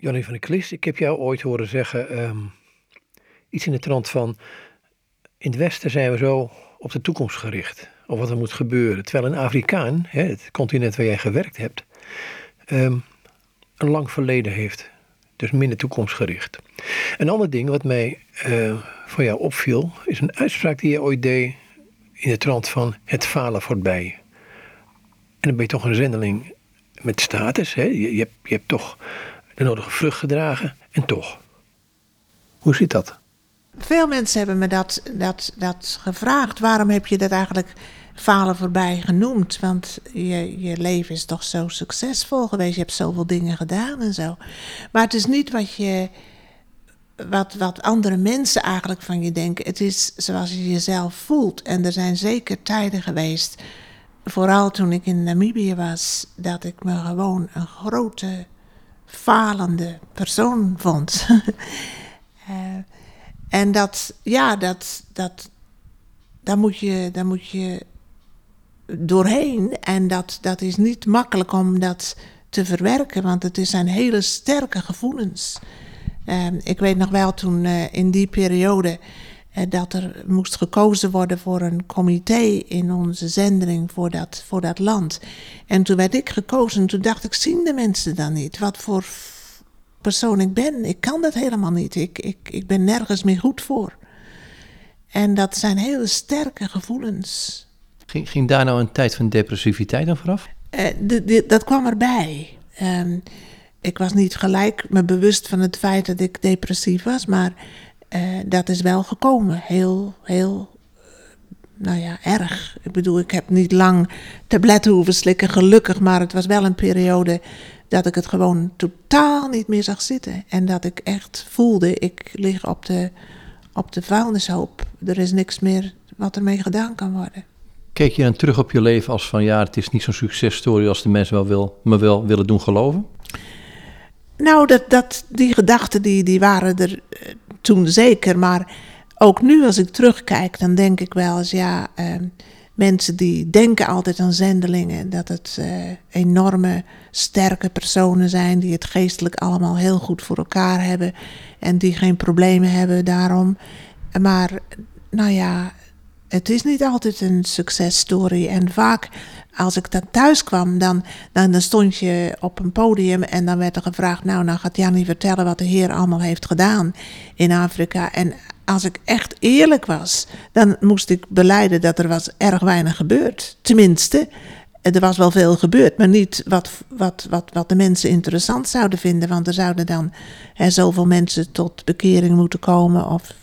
Jannie van der Klis, ik heb jou ooit horen zeggen ehm, iets in de trant van... In het Westen zijn we zo op de toekomst gericht, of wat er moet gebeuren. Terwijl een Afrikaan, hè, het continent waar jij gewerkt hebt, ehm, een lang verleden heeft. Dus minder toekomstgericht. Een ander ding wat mij uh, van jou opviel, is een uitspraak die je ooit deed in de trant van het falen voorbij. En dan ben je toch een zendeling met status. Hè? Je, je, hebt, je hebt toch de nodige vrucht gedragen. En toch. Hoe zit dat? Veel mensen hebben me dat, dat, dat gevraagd. Waarom heb je dat eigenlijk falen voorbij genoemd? Want je, je leven is toch zo succesvol geweest. Je hebt zoveel dingen gedaan en zo. Maar het is niet wat je. Wat, wat andere mensen eigenlijk van je denken. Het is zoals je jezelf voelt. En er zijn zeker tijden geweest, vooral toen ik in Namibië was, dat ik me gewoon een grote falende persoon vond. uh, en dat, ja, dat, dat, daar, moet je, daar moet je doorheen. En dat, dat is niet makkelijk om dat te verwerken, want het zijn hele sterke gevoelens. Uh, ik weet nog wel toen uh, in die periode dat er moest gekozen worden voor een comité in onze zending voor dat, voor dat land. En toen werd ik gekozen, toen dacht ik, zien de mensen dan niet? Wat voor persoon ik ben. Ik kan dat helemaal niet. Ik, ik, ik ben nergens meer goed voor. En dat zijn hele sterke gevoelens. Ging, ging daar nou een tijd van depressiviteit aan vooraf? Uh, de, de, dat kwam erbij. Um, ik was niet gelijk me bewust van het feit dat ik depressief was, maar uh, dat is wel gekomen. Heel, heel, uh, nou ja, erg. Ik bedoel, ik heb niet lang tabletten hoeven slikken, gelukkig, maar het was wel een periode dat ik het gewoon totaal niet meer zag zitten. En dat ik echt voelde, ik lig op de, op de vuilnishoop. Er is niks meer wat ermee gedaan kan worden. Keek je dan terug op je leven als van ja, het is niet zo'n successtory als de mensen wel wil, me wel willen doen geloven? Nou, dat, dat, die gedachten die, die waren er eh, toen zeker. Maar ook nu als ik terugkijk, dan denk ik wel eens ja... Uh, mensen die denken altijd aan zendelingen, dat het uh, enorme, sterke personen zijn die het geestelijk allemaal heel goed voor elkaar hebben en die geen problemen hebben daarom. Maar nou ja, het is niet altijd een successtory. En vaak als ik dan thuis kwam, dan, dan, stond je op een podium en dan werd er gevraagd: Nou, nou gaat Jannie vertellen wat de Heer allemaal heeft gedaan in Afrika. En als ik echt eerlijk was, dan moest ik beleiden dat er was erg weinig gebeurd. Tenminste, er was wel veel gebeurd, maar niet wat, wat, wat, wat de mensen interessant zouden vinden. Want er zouden dan hè, zoveel mensen tot bekering moeten komen of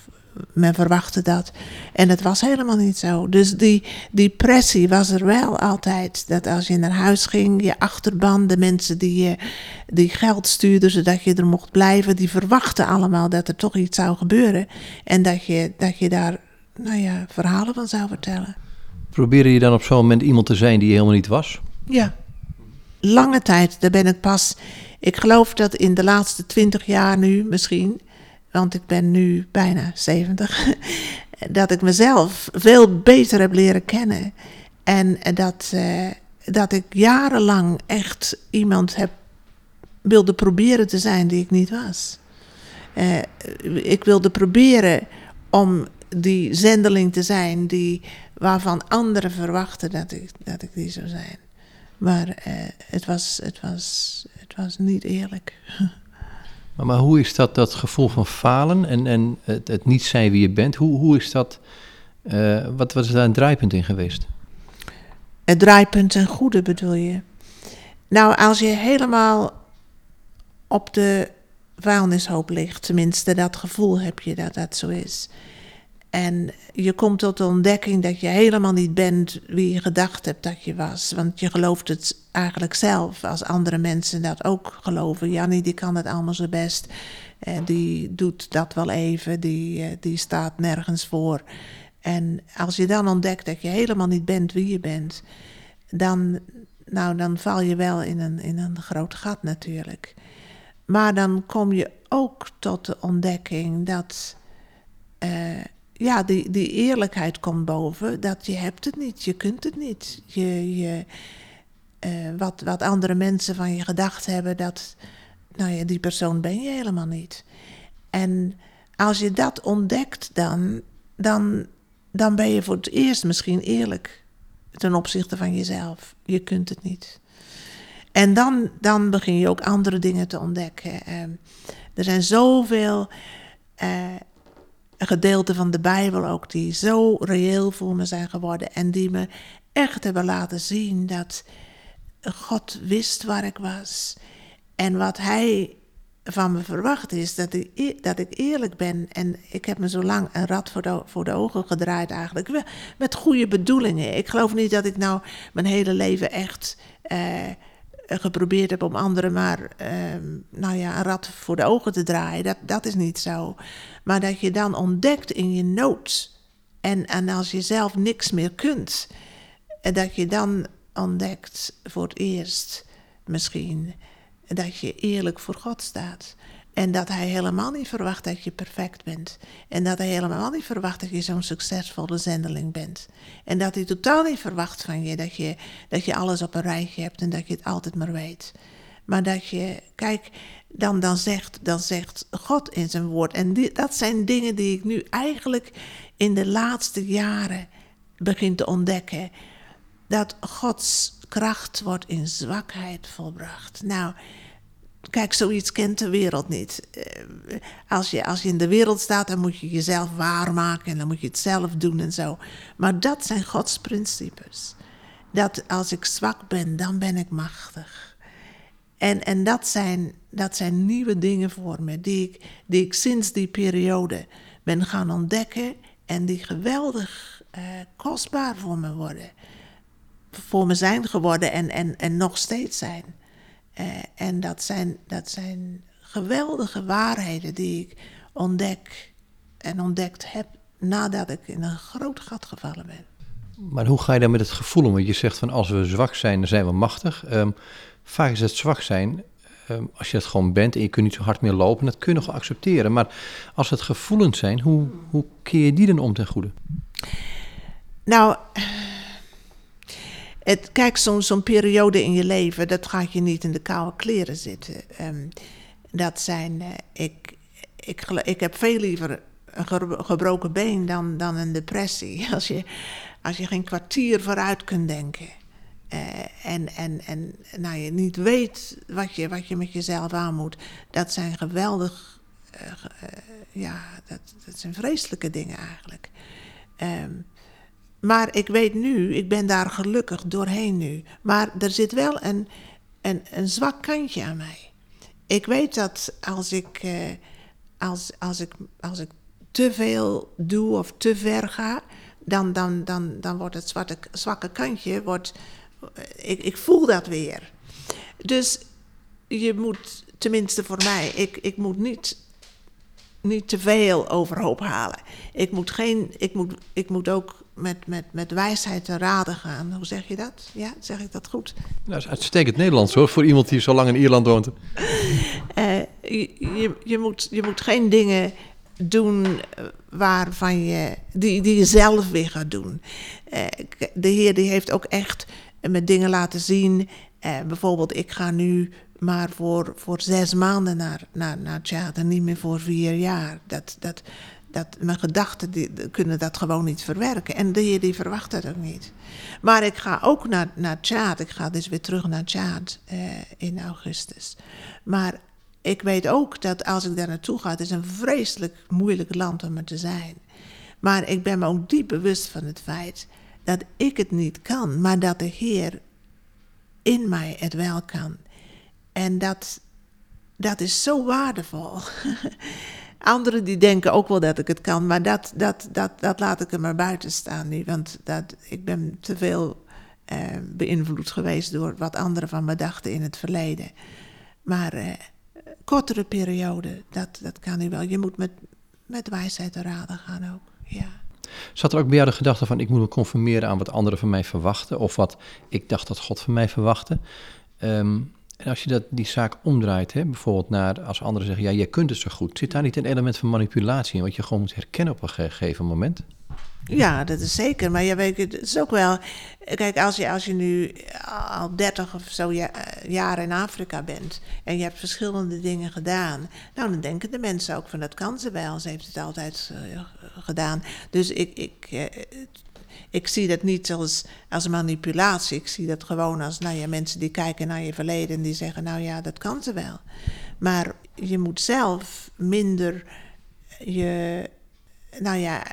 men verwachtte dat. En het was helemaal niet zo. Dus die, die pressie was er wel altijd. Dat als je naar huis ging, je achterban, de mensen die, je, die geld stuurden zodat je er mocht blijven, die verwachten allemaal dat er toch iets zou gebeuren. En dat je, dat je daar nou ja, verhalen van zou vertellen. Probeerde je dan op zo'n moment iemand te zijn die je helemaal niet was? Ja. Lange tijd, daar ben ik pas. Ik geloof dat in de laatste twintig jaar nu misschien want ik ben nu bijna 70, dat ik mezelf veel beter heb leren kennen. En dat, uh, dat ik jarenlang echt iemand heb wilde proberen te zijn die ik niet was. Uh, ik wilde proberen om die zendeling te zijn die, waarvan anderen verwachten dat ik, dat ik die zou zijn. Maar uh, het, was, het, was, het was niet eerlijk. Maar, hoe is dat, dat gevoel van falen en, en het, het niet zijn wie je bent, hoe, hoe is dat, uh, wat, is daar een draaipunt in geweest? Draaipunt en goede bedoel je? Nou, als je helemaal op de vuilnishoop ligt, tenminste dat gevoel heb je dat dat zo is. En je komt tot de ontdekking dat je helemaal niet bent wie je gedacht hebt dat je was. Want je gelooft het eigenlijk zelf, als andere mensen dat ook geloven. Jannie, die kan het allemaal zo best. En die doet dat wel even, die, eh, die staat nergens voor. En als je dan ontdekt dat je helemaal niet bent wie je bent, dan, nou, dan val je wel in een, in een groot gat natuurlijk. Maar dan kom je ook tot de ontdekking dat. Uh, ja, die, die eerlijkheid komt boven. Dat je hebt het niet, je kunt het niet. Je, je, uh, wat, wat andere mensen van je gedacht hebben, dat, nou ja, die persoon ben je helemaal niet. En als je dat ontdekt, dan, dan, dan ben je voor het eerst misschien eerlijk ten opzichte van jezelf. Je kunt het niet. En dan, dan begin je ook andere dingen te ontdekken. Ehm, er zijn zoveel uh, gedeelten van de Bijbel ook die zo reëel voor me zijn geworden en die me echt hebben laten zien dat God wist waar ik was. En wat Hij van me verwacht is dat ik, e-, dat ik eerlijk ben. En ik heb me zo lang een rad voor de, voor de ogen gedraaid eigenlijk. Met goede bedoelingen. Ik geloof niet dat ik nou mijn hele leven echt eh, geprobeerd heb om anderen maar uh, nou ja, een rad voor de ogen te draaien. Dat, dat is niet zo. Maar dat je dan ontdekt in je nood. En, en als je zelf niks meer kunt. En dat je dan ontdekt voor het eerst misschien dat je eerlijk voor God staat. En dat hij helemaal niet verwacht dat je perfect bent. En dat hij helemaal niet verwacht dat je zo'n succesvolle zendeling bent. En dat hij totaal niet verwacht van je dat, je dat je alles op een rijtje hebt en dat je het altijd maar weet. Maar dat je, kijk, dan, dan, zegt, dan zegt God in zijn woord. En dat zijn dingen die ik nu eigenlijk in de laatste jaren begin te ontdekken. Dat Gods kracht wordt in zwakheid volbracht. Nou, kijk, zoiets kent de wereld niet. Eh, als je, als je in de wereld staat, dan moet je jezelf waarmaken en dan moet je het zelf doen en zo. Maar dat zijn Gods principes. Dat als ik zwak ben, dan ben ik machtig. En, en dat, zijn, dat zijn nieuwe dingen voor me, die ik, die ik sinds die periode ben gaan ontdekken en die geweldig uh, kostbaar voor me worden voor me zijn geworden en, en, en nog steeds zijn. Uh, en dat zijn, dat zijn geweldige waarheden die ik ontdek en ontdekt heb nadat ik in een groot gat gevallen ben. Maar hoe ga je dan met het gevoel om? Want je zegt van als we zwak zijn, dan zijn we machtig. Um, vaak is het zwak zijn, um, als je het gewoon bent en je kunt niet zo hard meer lopen, dat kun je nog accepteren. Maar als het gevoelens zijn, hoe, hoe keer je die dan om ten goede? Nou, het, kijk, zo'n periode in je leven, dat gaat je niet in de koude kleren zitten. Um, dat zijn, uh, ik, ik, ik heb veel liever een gebroken been dan, dan een depressie. Als je, als je geen kwartier vooruit kunt denken. Uh, en en, en nou, je niet weet wat je, wat je met jezelf aan moet. Dat zijn geweldig, uh, ja, dat, dat zijn vreselijke dingen eigenlijk. Um, maar ik weet nu, ik ben daar gelukkig doorheen nu. Maar er zit wel een, een, een zwak kantje aan mij. Ik weet dat als ik, uh, als, als ik, als ik te veel doe of te ver ga, dan, dan, dan, dan wordt het zwarte, zwakke kantje, wordt, eh, ik, ik voel dat weer. Dus je moet, tenminste voor mij, ik, ik moet niet, niet te veel overhoop halen. Ik moet, geen, ik moet, ik moet ook met, met, met wijsheid te raden gaan. Hoe zeg je dat? Ja, zeg ik dat goed? Dat is uitstekend Nederlands hoor, voor iemand die zo lang in Ierland woont. Uh, je, je, moet, je moet geen dingen doen eh, waarvan je, die, die je zelf weer gaat doen. Uh, de Heer die heeft ook echt met dingen laten zien. Uh, bijvoorbeeld, ik ga nu maar voor, voor zes maanden naar, naar, naar Tjaat en niet meer voor vier jaar. Dat, dat, dat mijn gedachten die, kunnen dat gewoon niet verwerken. En de Heer die verwacht dat ook niet. Maar ik ga ook naar, naar. Ik ga dus weer terug naar Tjaad eh, in augustus. Maar ik weet ook dat als ik daar naartoe ga, het is een vreselijk moeilijk land om er te zijn. Maar ik ben me ook diep bewust van het feit dat ik het niet kan, maar dat de Heer in mij het wel kan. En dat, dat is zo waardevol. Anderen die denken ook wel dat ik het kan, maar dat, dat, dat, dat laat ik er maar buiten staan nu. Want dat, ik ben te veel uh, beïnvloed geweest door wat anderen van me dachten in het verleden. Maar uh, kortere periode, dat, dat kan nu wel. Je moet met, met wijsheid te raden gaan ook, ja. Zat er ook bij jou de gedachte van ik moet me conformeren aan wat anderen van mij verwachten, of wat ik dacht dat God van mij verwachtte? Um, en als je dat, die zaak omdraait, hè, bijvoorbeeld naar als anderen zeggen, ja, jij kunt het zo goed, zit daar niet een element van manipulatie in, wat je gewoon moet herkennen op een gegeven moment? Ja, dat is zeker. Maar je weet, het is ook wel. Kijk, als je, als je nu al 30 of zo jaar in Afrika bent. en je hebt verschillende dingen gedaan. nou, dan denken de mensen ook van dat kan ze wel. Ze heeft het altijd uh, gedaan. Dus ik, ik, uh, ik zie dat niet als, als manipulatie. Ik zie dat gewoon als nou ja, mensen die kijken naar je verleden. en die zeggen: nou ja, dat kan ze wel. Maar je moet zelf minder je nou ja,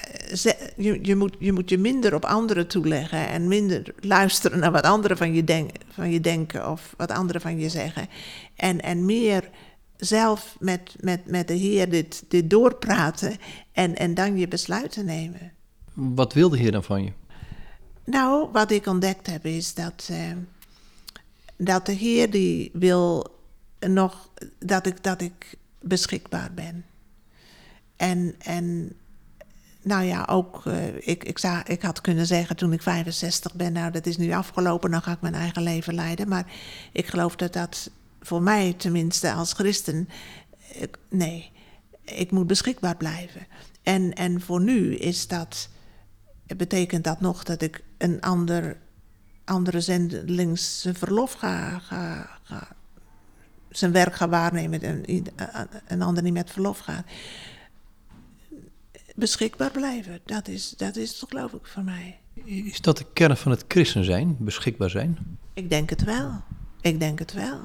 je, je, moet, je moet je minder op anderen toeleggen en minder luisteren naar wat anderen van je, denk, van je denken of wat anderen van je zeggen. En, en meer zelf met, met, met de Heer dit, dit doorpraten en, en dan je besluiten nemen. Wat wil de Heer dan van je? Nou, wat ik ontdekt heb is dat, eh, dat de Heer die wil nog dat ik, dat ik beschikbaar ben. En, en nou ja, ook, uh, ik, ik, zou, ik had kunnen zeggen toen ik 65 ben, nou dat is nu afgelopen, dan ga ik mijn eigen leven leiden. Maar ik geloof dat dat voor mij tenminste als christen, ik, nee, ik moet beschikbaar blijven. En, en voor nu is dat, betekent dat nog dat ik een ander, andere zendelings verlof ga, ga, ga, zijn werk ga waarnemen en een ander niet met verlof gaat beschikbaar blijven. Dat is, dat is toch geloof ik voor mij. Is dat de kern van het christen zijn, beschikbaar zijn? Ik denk het wel. Ik denk het wel.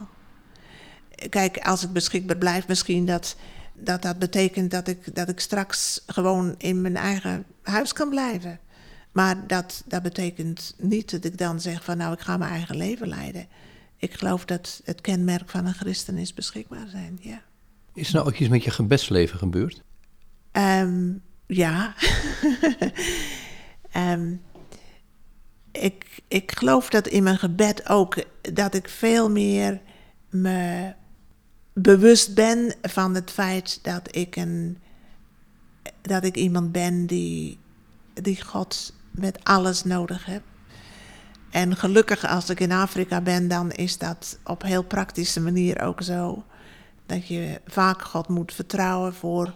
Kijk, als ik beschikbaar blijf, misschien dat dat, dat betekent dat ik, dat ik straks gewoon in mijn eigen huis kan blijven. Maar dat, dat betekent niet dat ik dan zeg van nou, ik ga mijn eigen leven leiden. Ik geloof dat het kenmerk van een christen is beschikbaar zijn, ja. Is er nou ook iets met je gebedsleven gebeurd? Um, ja. um, ik, ik geloof dat in mijn gebed ook dat ik veel meer me bewust ben van het feit dat ik een dat ik iemand ben die, die God met alles nodig heb. En gelukkig als ik in Afrika ben, dan is dat op heel praktische manier ook zo. Dat je vaak God moet vertrouwen voor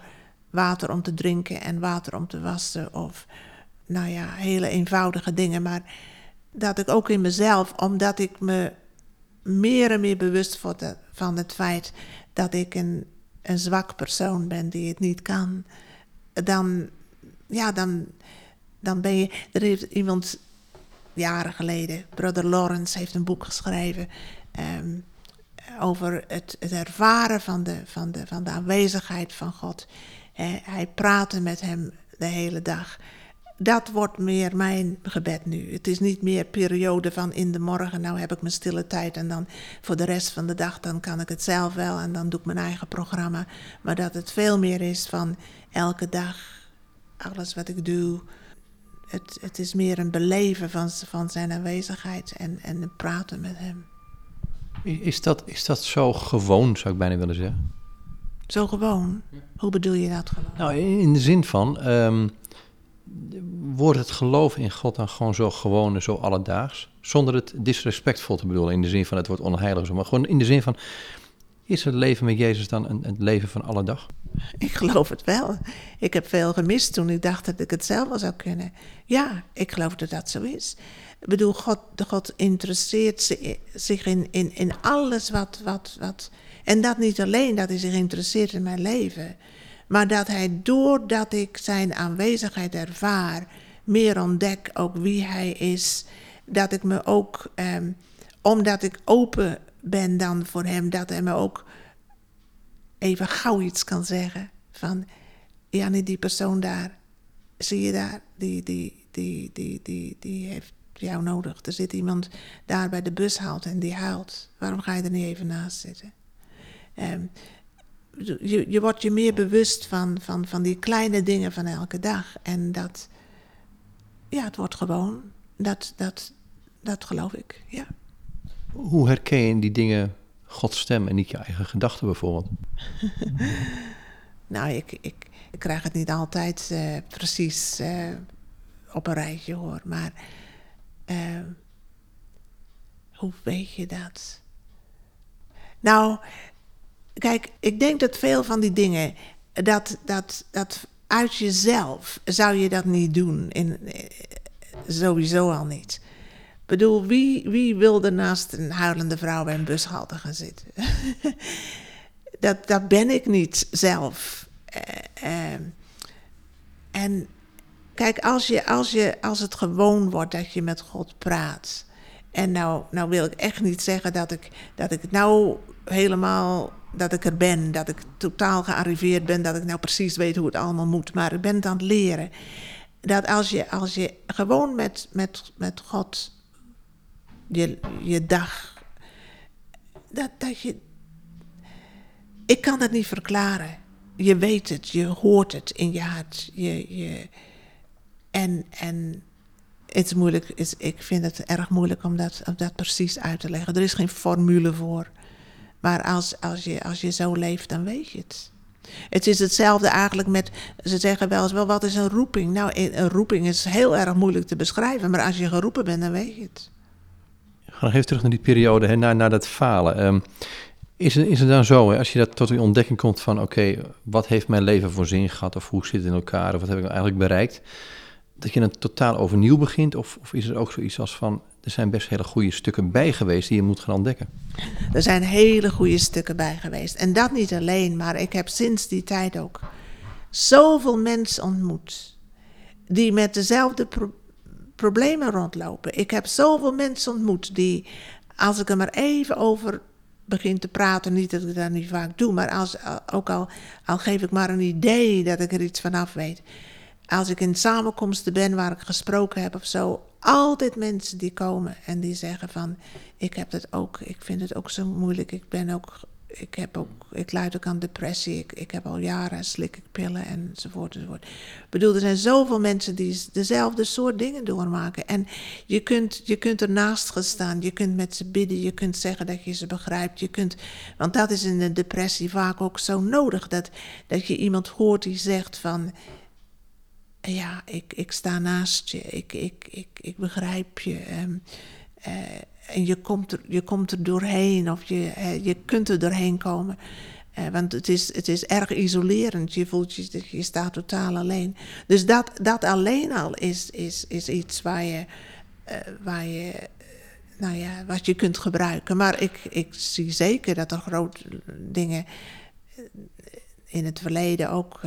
water om te drinken en water om te wassen. Of nou ja, hele eenvoudige dingen. Maar dat ik ook in mezelf, omdat ik me meer en meer bewust word van het feit dat ik een, een zwak persoon ben die het niet kan, dan, ja, dan, dan ben je. Er heeft iemand jaren geleden, Brother Lawrence, heeft een boek geschreven. Ehm, over het, ervaren van de, van, de, van de aanwezigheid van God. Hij praatte met hem de hele dag. Dat wordt meer mijn gebed nu. Het is niet meer periode van in de morgen, nou heb ik mijn stille tijd en dan voor de rest van de dag dan kan ik het zelf wel en dan doe ik mijn eigen programma. Maar dat het veel meer is van elke dag, alles wat ik doe. Het, het is meer een beleven van, van zijn aanwezigheid en, en praten met hem. Is dat, is dat zo gewoon, zou ik bijna willen zeggen? Zo gewoon? Hoe bedoel je dat gewoon? Nou, in de zin van, um, wordt het geloof in God dan gewoon zo gewoon zo alledaags? Zonder het disrespectvol te bedoelen, in de zin van het wordt onheilig maar gewoon in de zin van, is het leven met Jezus dan een, het leven van alle dag? Ik geloof het wel. Ik heb veel gemist toen ik dacht dat ik het zelf wel zou kunnen. Ja, ik geloof dat dat zo is. Ik bedoel, God, God interesseert zich in, in, in alles wat, wat, wat en dat niet alleen dat hij zich interesseert in mijn leven, maar dat hij doordat ik zijn aanwezigheid ervaar, meer ontdek ook wie hij is. Dat ik me ook, ehm, omdat ik open ben dan voor hem, dat hij me ook even gauw iets kan zeggen. Van, ja, nee, die persoon daar, zie je daar, die, die, die, die, die, die heeft jou nodig. Er zit iemand daar bij de bushalte en die huilt. Waarom ga je er niet even naast zitten? Um, je, je wordt je meer bewust van, van, van die kleine dingen van elke dag. En dat, ja, het wordt gewoon. Dat, dat, dat geloof ik, ja. Hoe herken je die dingen Gods stem en niet je eigen gedachten bijvoorbeeld? nou, ik, ik, ik, krijg het niet altijd uh, precies uh, op een rijtje hoor. Maar uh, hoe weet je dat? Nou, Kijk, ik denk dat veel van die dingen, dat, dat, dat uit jezelf zou je dat niet doen. In, eh, sowieso al niet. Bedoel, wie, wie wilde naast een huilende vrouw bij een bushalte gaan zitten? dat, dat ben ik niet zelf. Uh, en kijk, als, je, als, je, als het gewoon wordt dat je met God praat. En nou, nou wil ik echt niet zeggen dat ik, dat ik nou helemaal dat ik er ben, dat ik totaal gearriveerd ben, dat ik nou precies weet hoe het allemaal moet. Maar ik ben het aan het leren. Dat als je, als je gewoon met, met, met God je, je dag. Dat, dat je. Ik kan het niet verklaren. Je weet het, je hoort het in je hart. Je, je, en, en het is moeilijk, is, ik vind het erg moeilijk om dat, om dat precies uit te leggen. Er is geen formule voor. Maar als, als, je, als je zo leeft, dan weet je het. Het is hetzelfde eigenlijk met, ze zeggen wel eens wel, wat is een roeping? Nou, een roeping is heel erg moeilijk te beschrijven, maar als je geroepen bent, dan weet je het. Ga nog even terug naar die periode, hè, naar, naar dat falen. Um, is, het, is het dan zo, hè, als je dat tot die ontdekking komt van, oké, wat heeft mijn leven voor zin gehad, of hoe zit het in elkaar, of wat heb ik eigenlijk bereikt, dat je dan totaal overnieuw begint? Of, of is er ook zoiets als van, er zijn best hele goede stukken bij geweest die je moet gaan ontdekken? Er zijn hele goede stukken bij geweest. En dat niet alleen, maar ik heb sinds die tijd ook zoveel mensen ontmoet die met dezelfde problemen rondlopen. Ik heb zoveel mensen ontmoet die, als ik er maar even over begin te praten, niet dat ik dat niet vaak doe, maar als, ook al, al geef ik maar een idee dat ik er iets vanaf weet als ik in samenkomsten ben waar ik gesproken heb of zo, altijd mensen die komen en die zeggen van, ik heb het ook, ik vind het ook zo moeilijk, ik ben ook, ik heb ook, ik ook aan depressie, ik, ik heb al jaren slik ik pillen enzovoort enzovoort. Ik bedoel, er zijn zoveel mensen die dezelfde soort dingen doormaken. En je kunt, je kunt ernaast gaan staan, je kunt met ze bidden, je kunt zeggen dat je ze begrijpt, je kunt, want dat is in de depressie vaak ook zo nodig, dat, dat je iemand hoort die zegt van, ja, ik, ik sta naast je, ik, ik, ik, ik begrijp je. Ehm, eh, en je komt, er, je komt er doorheen of je, je kunt er doorheen komen. Uh, want het is, het is erg isolerend. Je voelt je, je staat totaal alleen. Dus dat, dat alleen al is, is, is iets waar je, waar je, nou ja, wat je kunt gebruiken. Maar ik, ik zie zeker dat er grote dingen in het verleden ook,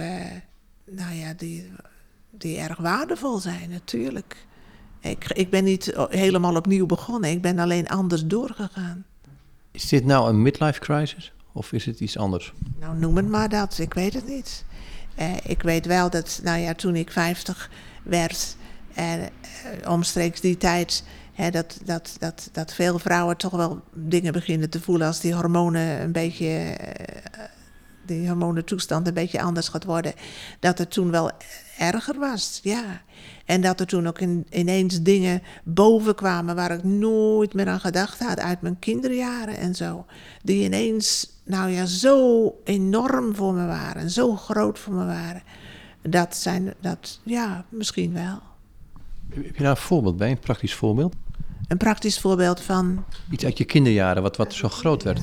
nou ja, die die erg waardevol zijn, natuurlijk. Ik, ik ben niet helemaal opnieuw begonnen, ik ben alleen anders doorgegaan. Is dit nou een midlife crisis of is het iets anders? Nou, noem het maar dat, ik weet het niet. Eh, ik weet wel dat, nou ja, toen ik 50 werd, en eh, omstreeks die tijd, hè, dat, dat, dat, dat veel vrouwen toch wel dingen beginnen te voelen als die hormonen een beetje. Eh, die hormonentoestand een beetje anders gaat worden, dat het toen wel erger was, ja. En dat er toen ook in, ineens dingen boven kwamen waar ik nooit meer aan gedacht had uit mijn kinderjaren en zo. Die ineens, nou ja, zo enorm voor me waren, zo groot voor me waren. Dat zijn, dat, ja, misschien wel. Heb je daar een voorbeeld bij, een praktisch voorbeeld? Een praktisch voorbeeld van. Iets uit je kinderjaren, wat, wat zo groot werd.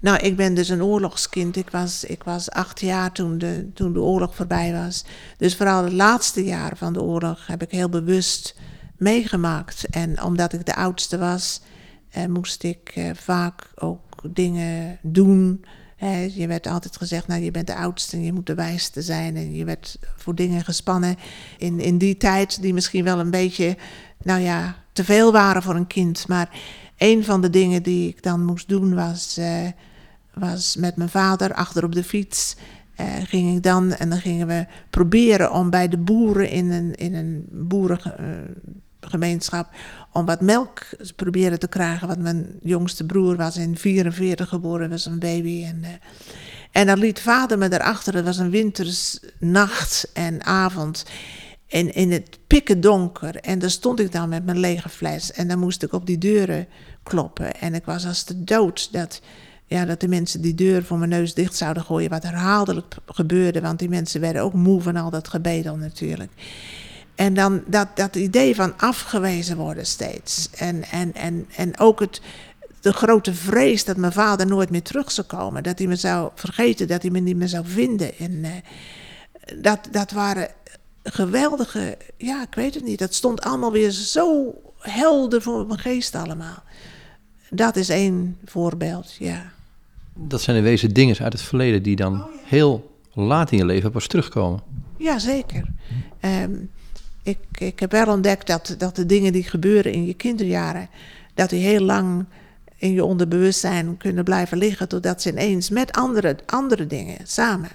Nou, ik ben dus een oorlogskind. Ik was, ik was acht jaar toen de, toen de oorlog voorbij was. Dus vooral het laatste jaar van de oorlog heb ik heel bewust meegemaakt. En omdat ik de oudste was, eh, moest ik eh, vaak ook dingen doen. je werd altijd gezegd, nou je bent de oudste en je moet de wijste zijn. En je werd voor dingen gespannen in, in die tijd die misschien wel een beetje, nou ja, te veel waren voor een kind. Maar een van de dingen die ik dan moest doen was... Eh, was met mijn vader achter op de fiets. Uh, ging ik dan en dan gingen we proberen om bij de boeren in een, in een boerengemeenschap om wat melk proberen te krijgen. Want mijn jongste broer was in 44 geboren, was een baby. En, uh, en dan liet vader me daarachter. Het was een wintersnacht en avond. En in het pikken donker. En daar stond ik dan met mijn lege fles. En dan moest ik op die deuren kloppen. En ik was als de dood dat ja, dat de mensen die deur voor mijn neus dicht zouden gooien, wat herhaaldelijk gebeurde, want die mensen werden ook moe van al dat gebedel natuurlijk. En dan dat, dat idee van afgewezen worden steeds. En, en, en, en ook het, de grote vrees dat mijn vader nooit meer terug zou komen. Dat hij me zou vergeten, dat hij me niet meer zou vinden. En, uh, dat, dat waren geweldige, ja, ik weet het niet. Dat stond allemaal weer zo helder voor mijn geest allemaal. Dat is één voorbeeld, ja. Dat zijn in wezen dingen uit het verleden die dan heel laat in je leven pas terugkomen. Ja, zeker. Ehm, ik, ik heb wel ontdekt dat, dat de dingen die gebeuren in je kinderjaren, dat die heel lang in je onderbewustzijn kunnen blijven liggen, totdat ze ineens met andere, andere dingen samen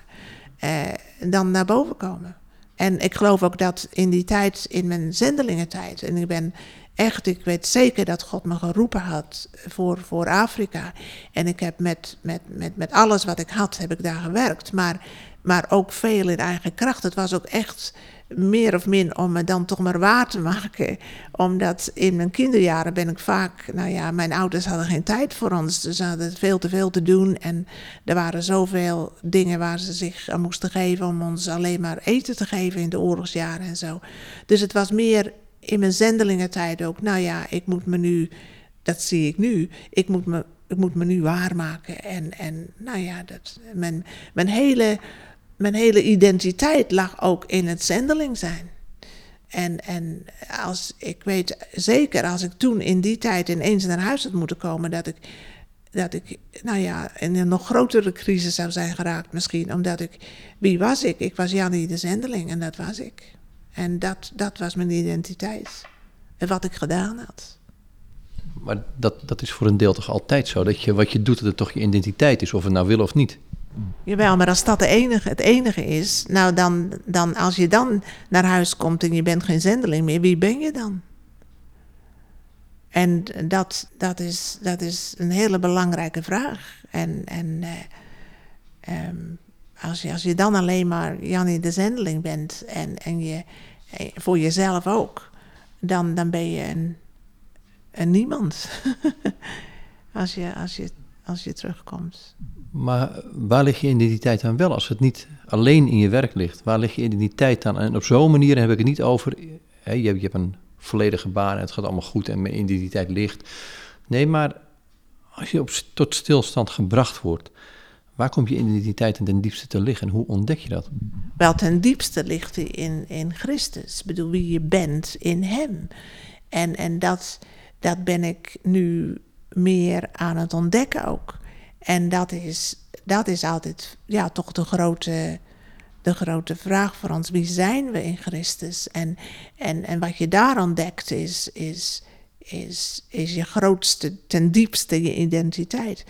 eh, dan naar boven komen. En ik geloof ook dat in die tijd, in mijn zendelingentijd, en ik ben echt, ik weet zeker dat God me geroepen had voor, voor Afrika. En ik heb met, met, met, met alles wat ik had, heb ik daar gewerkt. Maar, maar ook veel in eigen kracht. Het was ook echt meer of min om me dan toch maar waar te maken. Omdat in mijn kinderjaren ben ik vaak, nou ja, mijn ouders hadden geen tijd voor ons. Dus ze hadden veel te veel te doen. En er waren zoveel dingen waar ze zich aan moesten geven om ons alleen maar eten te geven in de oorlogsjaren en zo. Dus het was meer in mijn zendelingentijd ook, nou ja, ik moet me nu, dat zie ik nu, ik moet me, ik moet me nu waarmaken. En, en nou ja, dat, mijn, mijn, hele, mijn hele identiteit lag ook in het zendeling zijn. En, en als, ik weet zeker, als ik toen in die tijd ineens naar huis had moeten komen, dat ik, dat ik, nou ja, in een nog grotere crisis zou zijn geraakt misschien. Omdat ik, wie was ik? Ik was Jannie de Zendeling en dat was ik. En dat, dat was mijn identiteit. En wat ik gedaan had. Maar dat, dat is voor een deel toch altijd zo? Dat je wat je doet, dat het toch je identiteit is, of het nou wil of niet? Jawel, maar als dat de enige, het enige is, nou dan, dan als je dan naar huis komt en je bent geen zendeling meer, wie ben je dan? En dat, dat, is, dat is een hele belangrijke vraag. En, en eh, ehm, als je, als je dan alleen maar Jannie de Zendeling bent en, en je eh, voor jezelf ook, dan, dan ben je een, een niemand. als, je, als, je, als je terugkomt. Maar waar ligt je identiteit dan wel als het niet alleen in je werk ligt? Waar ligt je identiteit dan? En op zo'n manier heb ik het niet over. Hè, je, hebt, je hebt een volledige baan en het gaat allemaal goed en mijn identiteit ligt. Nee, maar als je op, tot stilstand gebracht wordt, Waar komt je identiteit ten diepste te liggen en hoe ontdek je dat? Wel, ten diepste ligt die in, in Christus. Ik bedoel, wie je bent in Hem. En, en dat, dat ben ik nu meer aan het ontdekken ook. En dat is, dat is altijd ja, toch de grote, de grote vraag voor ons. Wie zijn we in Christus? En, en, en wat je daar ontdekt is, is, is, is je grootste, ten diepste je identiteit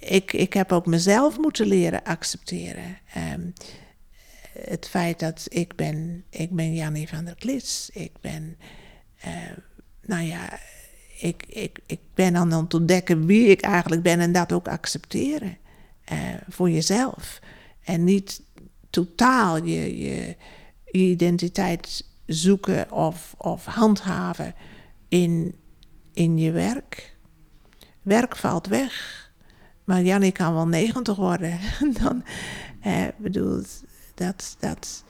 ik, ik heb ook mezelf moeten leren accepteren. Um, het feit dat ik ben, ik ben Jannie van der Klits. Ik ben, uh, nou ja, ik, ik, ik ben aan het ontdekken wie ik eigenlijk ben en dat ook accepteren. Uh, voor jezelf. En niet totaal je, je, je identiteit zoeken of, of handhaven in, in je werk. Werk valt weg. Maar Jannie kan wel 90 worden. dan eh, bedoel, dat, dat.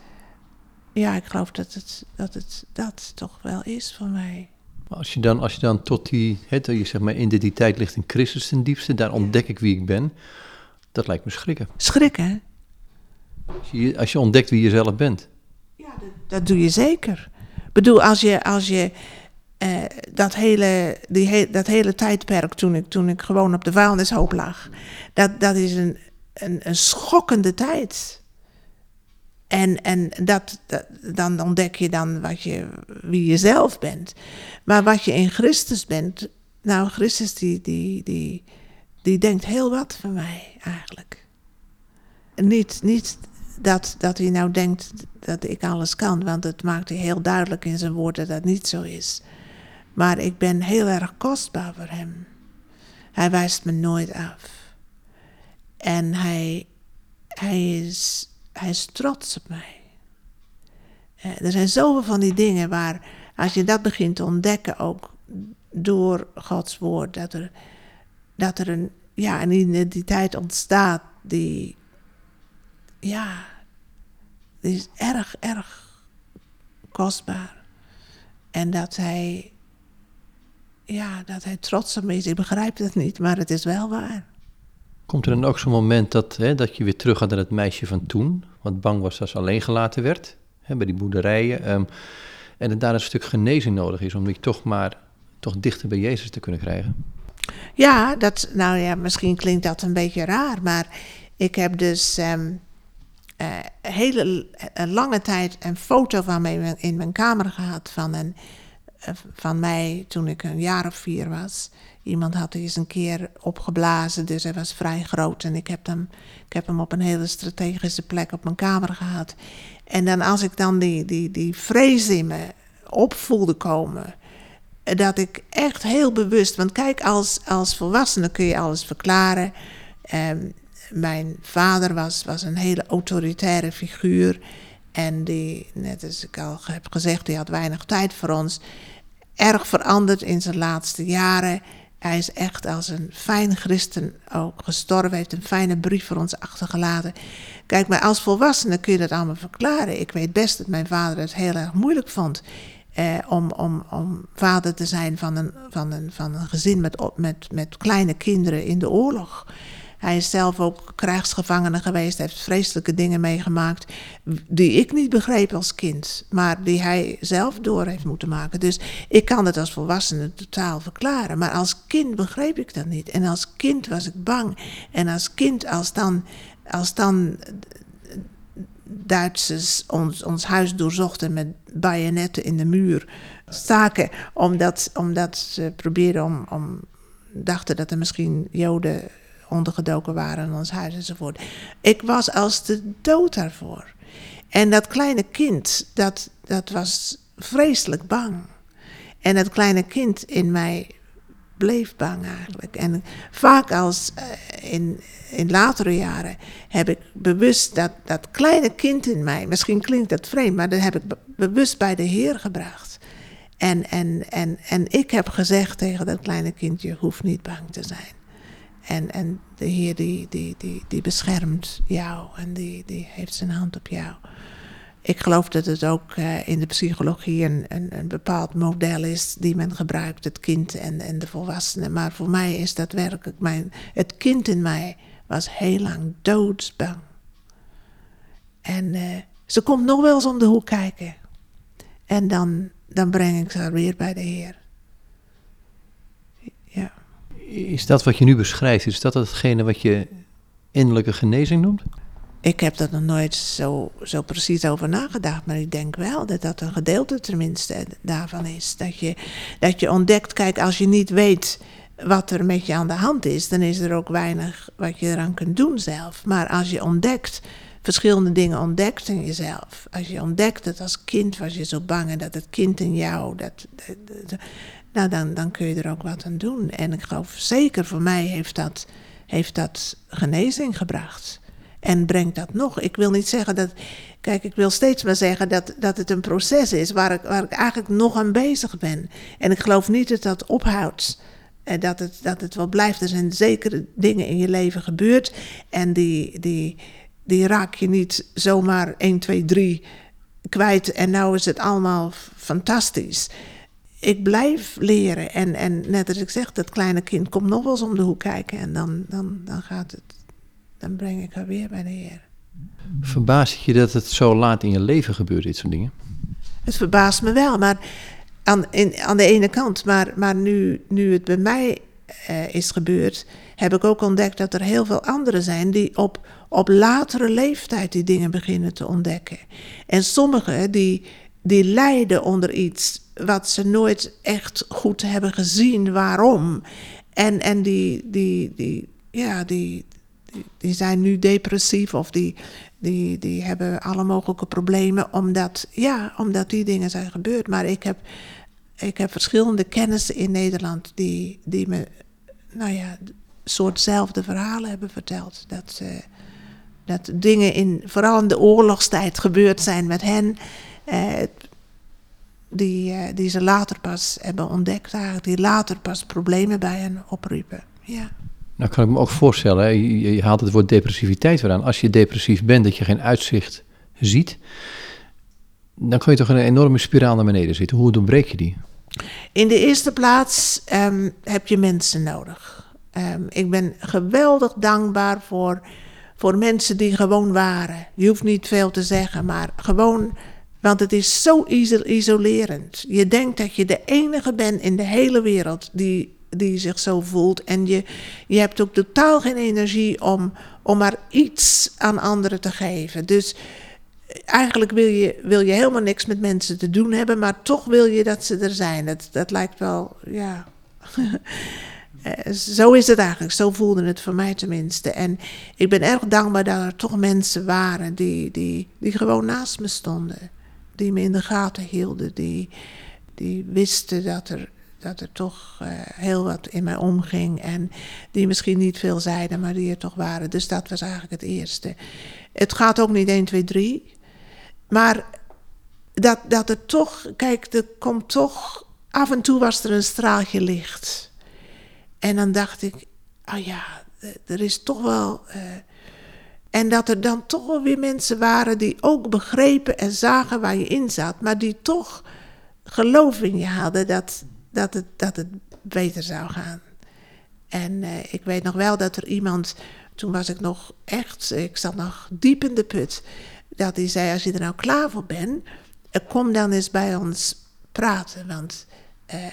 Ja, ik geloof dat het, dat het dat toch wel is voor mij. Maar als je dan, als je dan tot die, hè, je zeg maar, identiteit ligt in Christus ten diepste, daar ontdek ik wie ik ben. Dat lijkt me schrikken. Schrikken? Als je, als je ontdekt wie je zelf bent. Ja, dat, dat doe je zeker. Ik bedoel, als je, als je uh, dat, hele, die he dat hele tijdperk toen ik, toen ik gewoon op de vuilnishoop lag, dat, dat is een, een, een schokkende tijd. En, en dat, dan ontdek je dan wat je, wie je zelf bent. Maar wat je in Christus bent, nou, Christus die, die, die, die denkt heel wat van mij eigenlijk. Niet, niet dat, dat hij nou denkt dat ik alles kan, want het maakt hij heel duidelijk in zijn woord dat dat niet zo is. Maar ik ben heel erg kostbaar voor hem. Hij wijst me nooit af. En hij, hij, is, hij is trots op mij. Eh, er zijn zoveel van die dingen waar, als je dat begint te ontdekken, ook door Gods woord, dat er, dat er een, ja, een identiteit ontstaat die, ja, die is erg, erg kostbaar. En dat hij ja, dat hij trots op me is. Ik begrijp het niet, maar het is wel waar. Komt er dan ook zo'n moment dat, hè, dat je weer terug gaat naar het meisje van toen? Want bang was dat ze alleen gelaten werd, hè, bij die boerderijen. Ehm, en dat daar een stuk genezing nodig is om die toch maar toch dichter bij Jezus te kunnen krijgen. Ja, dat, nou ja, misschien klinkt dat een beetje raar, maar ik heb dus um, hele een lange tijd een foto van mij in mijn kamer gehad van, een, van mij toen ik een jaar of vier was. Iemand had eens een keer opgeblazen, dus hij was vrij groot. En ik heb, hem, ik heb hem op een hele strategische plek op mijn kamer gehad. En dan als ik dan die, die, die vrees in me opvoelde komen, dat ik echt heel bewust, want kijk, als, als volwassene kun je alles verklaren. Um, mijn vader was, was een hele autoritaire figuur. En die, net als ik al heb gezegd, die had weinig tijd voor ons. Erg veranderd in zijn laatste jaren. Hij is echt als een fijn christen ook gestorven, heeft een fijne brief voor ons achtergelaten. Kijk, maar als volwassene kun je dat allemaal verklaren. Ik weet best dat mijn vader het heel erg moeilijk vond eh, om, om, om vader te zijn van een, van een, van een gezin met, met, met kleine kinderen in de oorlog. Hij is zelf ook krijgsgevangene geweest, heeft vreselijke dingen meegemaakt die ik niet begreep als kind, maar die hij zelf door heeft moeten maken. Dus ik kan het als volwassene totaal verklaren, maar als kind begreep ik dat niet. En als kind was ik bang. En als kind, als dan, als dan Duitsers ons, ons huis doorzochten met bajonetten in de muur, staken, omdat, omdat ze probeerden om, om dachten dat er misschien Joden ondergedoken waren in ons huis enzovoort. Ik was als de dood daarvoor. En dat kleine kind, dat, dat was vreselijk bang. En dat kleine kind in mij bleef bang eigenlijk. En vaak als uh, in, in latere jaren heb ik bewust dat, dat kleine kind in mij, misschien klinkt dat vreemd, maar dat heb ik bewust bij de Heer gebracht. En, en, en, en ik heb gezegd tegen dat kleine kind, je hoeft niet bang te zijn. En, en de Heer die, die, die, die beschermt jou en die, die heeft zijn hand op jou. Ik geloof dat het ook uh, in de psychologie een, een, een, bepaald model is die men gebruikt, het kind en, en de volwassene. Maar voor mij is dat werkelijk mijn. Het kind in mij was heel lang doodsbang. En uh, ze komt nog wel eens om de hoek kijken. En dan, dan breng ik ze weer bij de Heer. Is dat wat je nu beschrijft, is dat hetgene wat je innerlijke genezing noemt? Ik heb er nog nooit zo, zo precies over nagedacht, maar ik denk wel dat dat een gedeelte tenminste daarvan is. Dat je, dat je ontdekt, kijk, als je niet weet wat er met je aan de hand is, dan is er ook weinig wat je eraan kunt doen zelf. Maar als je ontdekt, verschillende dingen ontdekt in jezelf. Als je ontdekt dat als kind was je zo bang en dat het kind in jou, dat, dat nou dan, dan kun je er ook wat aan doen. En ik geloof zeker voor mij heeft dat, heeft dat genezing gebracht. En brengt dat nog. Ik wil niet zeggen dat. Kijk, ik wil steeds maar zeggen dat, dat het een proces is waar ik, waar ik eigenlijk nog aan bezig ben. En ik geloof niet dat dat ophoudt. En dat het, dat het wel blijft. Er zijn zekere dingen in je leven gebeurd. En die, die, die raak je niet zomaar 1, 2, 3 kwijt. En nou is het allemaal fantastisch ik blijf leren. En, en net als ik zeg, dat kleine kind komt nog wel eens om de hoek kijken. En dan, dan, dan gaat het, dan breng ik haar weer bij de Heer. Verbaast het je dat het zo laat in je leven gebeurt, dit soort dingen? Het verbaast me wel, maar aan, in, aan de ene kant. Maar, maar nu, nu het bij mij uh, is gebeurd, heb ik ook ontdekt dat er heel veel anderen zijn die op, op latere leeftijd die dingen beginnen te ontdekken. En sommigen die, die lijden onder iets wat ze nooit echt goed hebben gezien waarom. En, en die, die, die, ja, die, die, zijn nu depressief of die, die, die hebben alle mogelijke problemen omdat, ja, omdat die dingen zijn gebeurd. Maar ik heb, ik heb verschillende kennissen in Nederland die, die me, nou ja, soortzelfde verhalen hebben verteld. Dat, dat dingen in, vooral in de oorlogstijd gebeurd zijn met hen. Eh, die, uh, die ze later pas hebben ontdekt, eigenlijk, die later pas problemen bij hen oproepen. Ja. Nou kan ik me ook voorstellen, je, je, haalt het woord depressiviteit weer aan. Als je depressief bent, dat je geen uitzicht ziet, dan kun je toch een enorme spiraal naar beneden zitten. Hoe doorbreek je die? In de eerste plaats um, heb je mensen nodig. Um, ik ben geweldig dankbaar voor, voor mensen die gewoon waren. Je hoeft niet veel te zeggen, maar gewoon, want het is zo iso- isolerend. Je denkt dat je de enige bent in de hele wereld die, die zich zo voelt. En je, je hebt ook totaal geen energie om, om maar iets aan anderen te geven. Dus eigenlijk wil je, wil je helemaal niks met mensen te doen hebben, maar toch wil je dat ze er zijn. Dat, dat lijkt wel, ja. Eh, Zo is het eigenlijk, zo voelde het voor mij tenminste. En ik ben erg dankbaar dat er toch mensen waren die, die, die gewoon naast me stonden. Die me in de gaten hielden, die, die wisten dat er, dat er toch eh, heel wat in mij omging. En die misschien niet veel zeiden, maar die er toch waren. Dus dat was eigenlijk het eerste. Het gaat ook niet 1, 2, 3. Maar dat, dat er toch, kijk, er komt toch, af en toe was er een straaltje licht. En dan dacht ik, ah ja, er is toch wel. eh, en dat er dan toch weer mensen waren die ook begrepen en zagen waar je in zat, maar die toch geloof in je hadden dat, dat, het, dat het beter zou gaan. En eh, ik weet nog wel dat er iemand, toen was ik nog echt, ik zat nog diep in de put, dat hij zei: Als je er nou klaar voor bent, eh, kom dan eens bij ons praten. Want eh,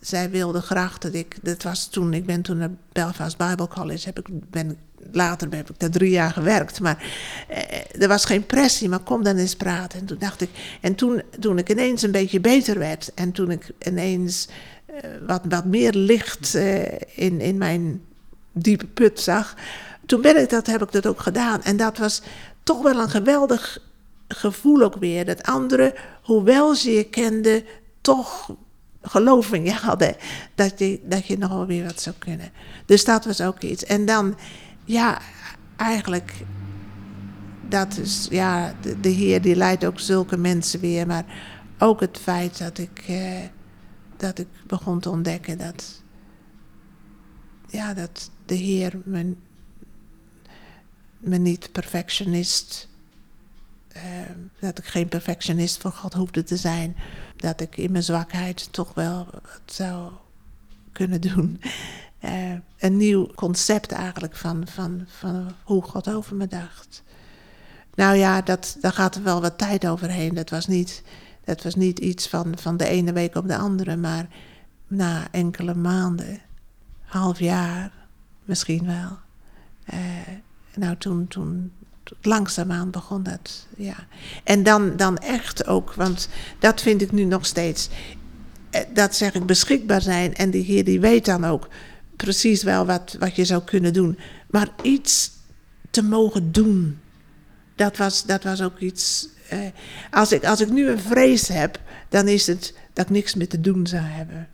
zij wilde graag dat ik, dat was toen, ik ben toen naar Belfast Bible College, heb ik, ben, later heb ik daar drie jaar gewerkt, maar eh, er was geen pressie, maar kom dan eens praten. En toen dacht ik, en toen, toen ik ineens een beetje beter werd en toen ik ineens eh, wat, wat meer licht eh, in, in mijn diepe put zag, toen ben ik dat, heb ik dat ook gedaan. En dat was toch wel een geweldig gevoel ook weer, dat anderen, hoewel ze je kenden, toch geloof in je hadden dat je, dat je nog wel weer wat zou kunnen. Dus dat was ook iets. En dan, ja, eigenlijk, dat is, ja, de, de Heer die leidt ook zulke mensen weer, maar ook het feit dat ik, eh, dat ik begon te ontdekken dat, ja, dat de Heer me, me niet perfectionist eh, dat ik geen perfectionist voor God hoefde te zijn. Dat ik in mijn zwakheid toch wel wat zou kunnen doen. Eh, een nieuw concept eigenlijk van, van, van hoe God over me dacht. Nou ja, dat, daar gaat er wel wat tijd overheen. Dat was niet, dat was niet iets van, van de ene week op de andere, maar na enkele maanden, half jaar misschien wel. Eh, nou, toen, toen, langzaamaan begon dat, ja. En dan, dan echt ook, want dat vind ik nu nog steeds. eh, Dat zeg ik beschikbaar zijn en die Heer die weet dan ook precies wel wat, wat je zou kunnen doen. Maar iets te mogen doen, dat was, dat was ook iets. eh, als, ik, als ik nu een vrees heb, dan is het dat ik niks meer te doen zou hebben.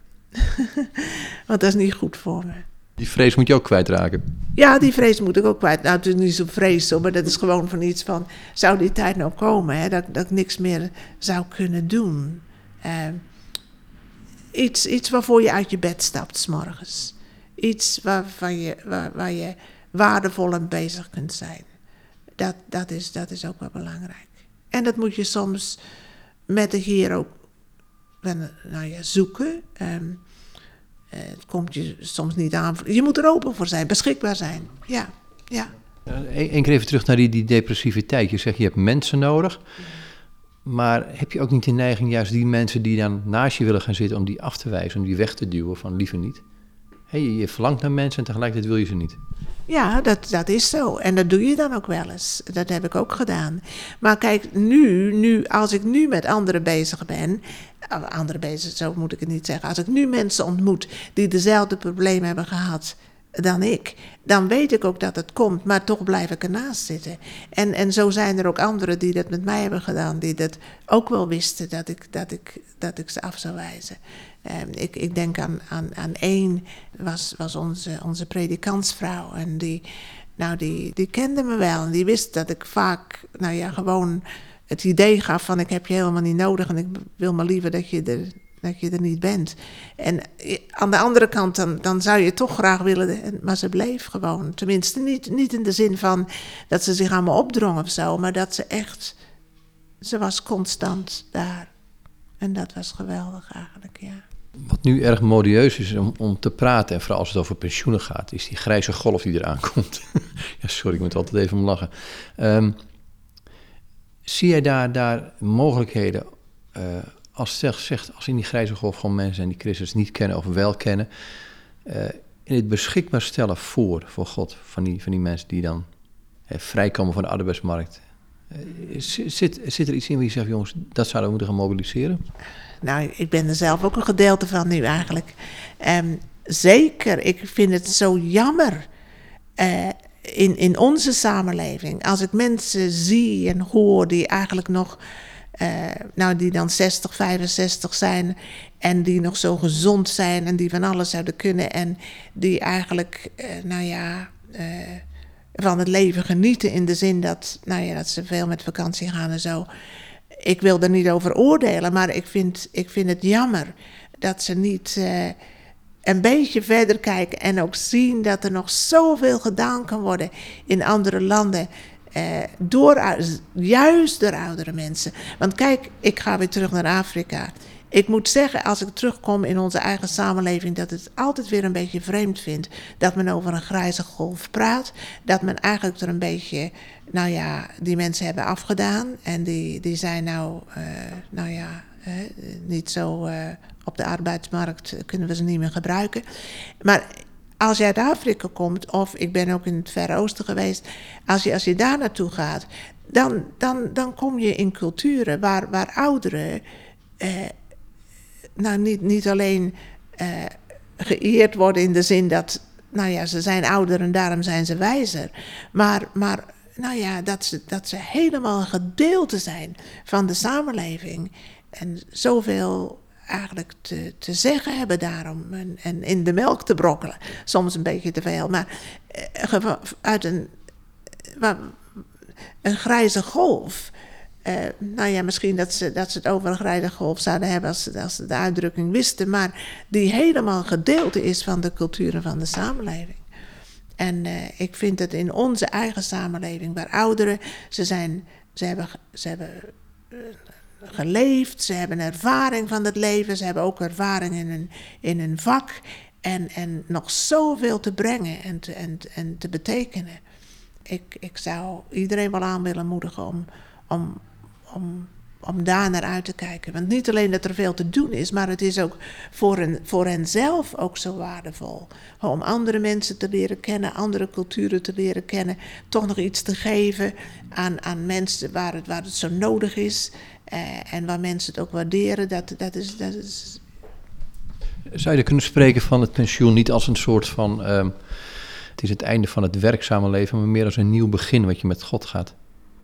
Want dat is niet goed voor me. Die vrees moet je ook kwijtraken. Ja, die vrees moet ik ook kwijt. Nou, het is niet zo vrees, hoor, maar dat is gewoon van iets van... zou die tijd nou komen, hè, dat, dat ik niks meer zou kunnen doen? Eh, iets, iets waarvoor je uit je bed stapt, s morgens. Iets je, waar, waar je waardevol aan bezig kunt zijn. Dat, dat, is, dat is ook wel belangrijk. En dat moet je soms met de Heer ook wel, nou zoeken. Eh, het komt je soms niet aan. Je moet er open voor zijn, beschikbaar zijn. Ja, ja. Eén keer even terug naar die, die depressiviteit. Je zegt je hebt mensen nodig. Maar heb je ook niet de neiging, juist die mensen die dan naast je willen gaan zitten, om die af te wijzen, om die weg te duwen van liever niet? Hey, je, verlangt naar mensen en tegelijkertijd wil je ze niet. Ja, dat, dat is zo. En dat doe je dan ook wel eens. Dat heb ik ook gedaan. Maar kijk, nu, nu als ik nu met anderen bezig ben. eh, Anderen bezig, zo moet ik het niet zeggen. Als ik nu mensen ontmoet die dezelfde problemen hebben gehad dan ik, dan weet ik ook dat het komt, maar toch blijf ik ernaast zitten. En, en zo zijn er ook anderen die dat met mij hebben gedaan, die dat ook wel wisten dat ik, dat ik, dat ik ze af zou wijzen. Eh, ik, ik denk aan, aan, aan één, was, was onze, onze predikantsvrouw. En die, nou, die, die kende me wel. En die wist dat ik vaak, nou ja, gewoon het idee gaf van ik heb je helemaal niet nodig. En ik wil maar liever dat je er, dat je er niet bent. En aan de andere kant, dan, dan zou je toch graag willen, maar ze bleef gewoon. Tenminste, niet, niet in de zin van dat ze zich aan me opdrong of zo, maar dat ze echt, ze was constant daar. En dat was geweldig eigenlijk, ja. Wat nu erg modieus is om, om te praten, en vooral als het over pensioenen gaat, is die grijze golf die eraan komt. ja, sorry, ik moet altijd even om lachen. Ehm, zie jij daar, daar mogelijkheden, uh, als zegt, als in die grijze golf gewoon mensen en die Christus niet kennen of wel kennen, uh, in het beschikbaar stellen voor, voor God, van die, van die mensen die dan vrijkomen van de arbeidsmarkt? Zit, zit er iets in waar je zegt, jongens, dat zouden we moeten gaan mobiliseren? Nou, ik ben er zelf ook een gedeelte van nu eigenlijk. Um, zeker, ik vind het zo jammer uh, in, in onze samenleving. Als ik mensen zie en hoor die eigenlijk nog, uh, nou die dan 60, 65 zijn en die nog zo gezond zijn en die van alles zouden kunnen en die eigenlijk, nou ja van het leven genieten in de zin dat, nou ja, dat ze veel met vakantie gaan en zo ik wil er niet over oordelen, maar ik vind, ik vind het jammer dat ze niet uh, een beetje verder kijken en ook zien dat er nog zoveel gedaan kan worden in andere landen. Uh, door, juist door oudere mensen. Want kijk, ik ga weer terug naar Afrika. Ik moet zeggen, als ik terugkom in onze eigen samenleving, dat het altijd weer een beetje vreemd vind dat men over een grijze golf praat. Dat men eigenlijk er een beetje, nou ja, die mensen hebben afgedaan. En die, die zijn nou, uh, nou ja, uh, niet zo uh, op de arbeidsmarkt, kunnen we ze niet meer gebruiken. Maar als je uit Afrika komt, of ik ben ook in het Verre Oosten geweest, als je, als je daar naartoe gaat, dan, dan, dan kom je in culturen waar, waar ouderen nou, niet, niet alleen uh, geëerd worden in de zin dat, nou ja, ze zijn ouder en daarom zijn ze wijzer. Maar, maar nou ja, dat ze, dat ze helemaal een gedeelte zijn van de samenleving. En zoveel eigenlijk te, te zeggen hebben daarom. En, en in de melk te brokkelen. Soms een beetje te veel. Maar uh, uit een, uh, een grijze golf uh, nou ja, misschien dat ze, dat ze het over een grijze golf zouden hebben als ze, als ze de uitdrukking wisten, maar die helemaal gedeelte is van de culturen van de samenleving. En uh, ik vind het in onze eigen samenleving, waar ouderen, ze, zijn, ze hebben, ze hebben uh, geleefd, ze hebben ervaring van het leven, ze hebben ook ervaring in een, in een vak en, en nog zoveel te brengen en te, en, en te betekenen. Ik, ik zou iedereen wel aan willen moedigen om, om om, om daar naar uit te kijken. Want niet alleen dat er veel te doen is, maar het is ook voor, hen, voor henzelf ook zo waardevol. Om andere mensen te leren kennen, andere culturen te leren kennen. Toch nog iets te geven aan, aan mensen waar het, waar het zo nodig is. Eh, en waar mensen het ook waarderen. Dat, dat, is, dat. Zou je kunnen spreken van het pensioen niet als een soort van... Uh, het is het einde van het werkzame leven, maar meer als een nieuw begin wat je met God gaat?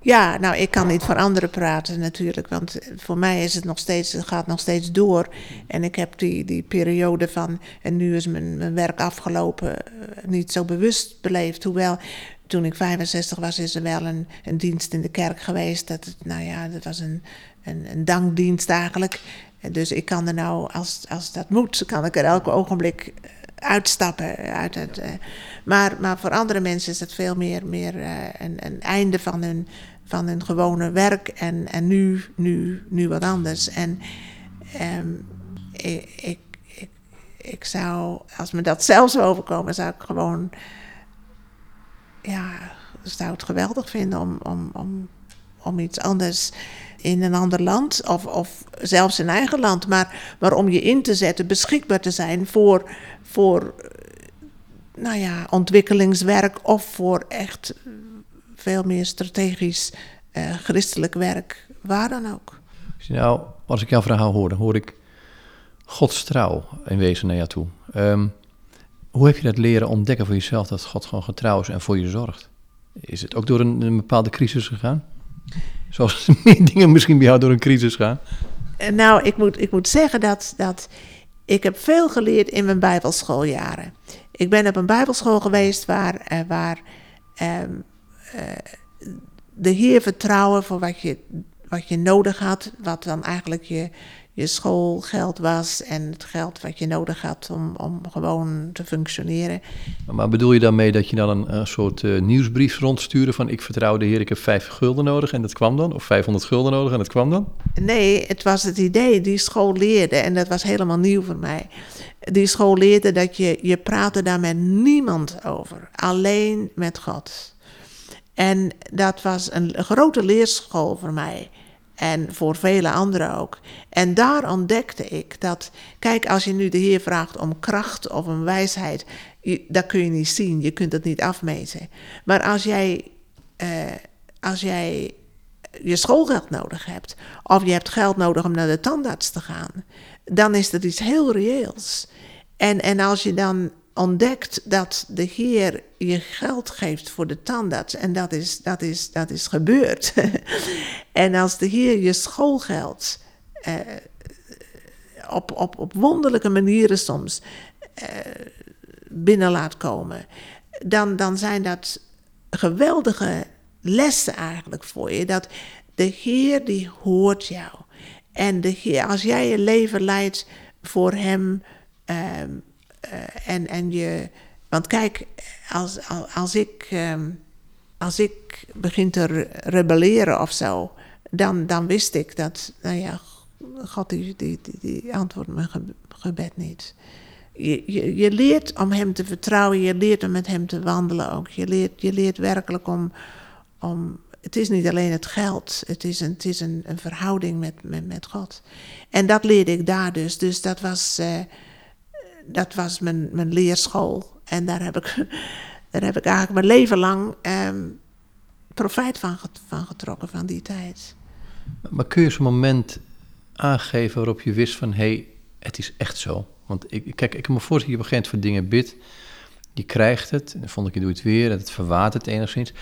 Ja, nou, ik kan niet voor anderen praten natuurlijk, want voor mij is het nog steeds, het gaat nog steeds door. En ik heb die, die periode van, en nu is mijn, mijn werk afgelopen, eh, niet zo bewust beleefd. Hoewel, toen ik 65 was, is er wel een, een dienst in de kerk geweest. Dat, het, nou ja, dat was een, een, dankdienst eigenlijk. Dus ik kan er nou, als, als dat moet, kan ik er elk ogenblik uitstappen uit het. Uh, maar, maar voor andere mensen is het veel meer, meer een, een einde van hun van hun gewone werk en, en nu, nu, nu wat anders. En um, ik, ik, ik, ik, zou, als me dat zelfs overkomen, zou ik gewoon, ja, zou het geweldig vinden om, om, om, om iets anders in een ander land of, of zelfs in eigen land, maar, maar om je in te zetten, beschikbaar te zijn voor, voor nou ja, ontwikkelingswerk of voor echt veel meer strategisch uh, christelijk werk, waar dan ook. Nou, als ik jouw verhaal hoor, dan hoor ik Gods trouw in wezen naar jou toe. Um, hoe heb je dat leren ontdekken voor jezelf, dat God gewoon getrouw is en voor je zorgt? Is het ook door een, een bepaalde crisis gegaan? Zoals meer dingen misschien bij jou door een crisis gaan? Eh, nou, ik moet, ik moet zeggen dat, dat ik heb veel geleerd in mijn bijbelschooljaren. Ik ben op een bijbelschool geweest waar, uh, waar um, uh, de Heer vertrouwen voor wat je, wat je nodig had, wat dan eigenlijk je, je schoolgeld was en het geld wat je nodig had om, om gewoon te functioneren. Maar bedoel je daarmee dat je dan een, een soort uh, nieuwsbrief rondstuurde van ik vertrouw de heer, ik heb vijf gulden nodig en dat kwam dan? Of 500 gulden nodig en dat kwam dan? Nee, het was het idee, die school leerde, en dat was helemaal nieuw voor mij. Die school leerde dat je, je praatte daar met niemand over, alleen met God. En dat was een grote leerschool voor mij. En voor vele anderen ook. En daar ontdekte ik dat, kijk, als je nu de Heer vraagt om kracht of een wijsheid, dat kun je niet zien, je kunt het niet afmeten. Maar als jij, uh, als jij je schoolgeld nodig hebt, of je hebt geld nodig om naar de tandarts te gaan, dan is dat iets heel reëels. En, en als je dan ontdekt dat de Heer je geld geeft voor de tandarts. En dat is, dat is, dat is gebeurd. en als de Heer je schoolgeld eh, op, op, op wonderlijke manieren soms eh, binnen laat komen, dan, dan zijn dat geweldige lessen eigenlijk voor je. Dat de Heer die hoort jou. En de Heer, als jij je leven leidt voor Hem. Ehm, eh, en, en je. Want kijk, als, als, ik, ehm, als ik begin te rebelleren of zo, dan, dan wist ik dat, nou ja, God die, die, die, antwoordt mijn gebed niet. Je, je, je, leert om hem te vertrouwen, je leert om met hem te wandelen ook. Je leert, je leert werkelijk om, om. Het is niet alleen het geld, het is een, het is een, een verhouding met, met, met God. En dat leerde ik daar dus. Dus dat was. Uh, dat was mijn, mijn leerschool. En daar heb ik, daar heb ik eigenlijk mijn leven lang ehm, profijt van, van getrokken, van die tijd. Maar kun je zo'n moment aangeven waarop je wist van... hé, hey, het is echt zo. Want ik, kijk, ik kan me voorstellen, je begint voor dingen bid... je krijgt het, en dan vond ik, je doe het weer... en het verwatert enigszins.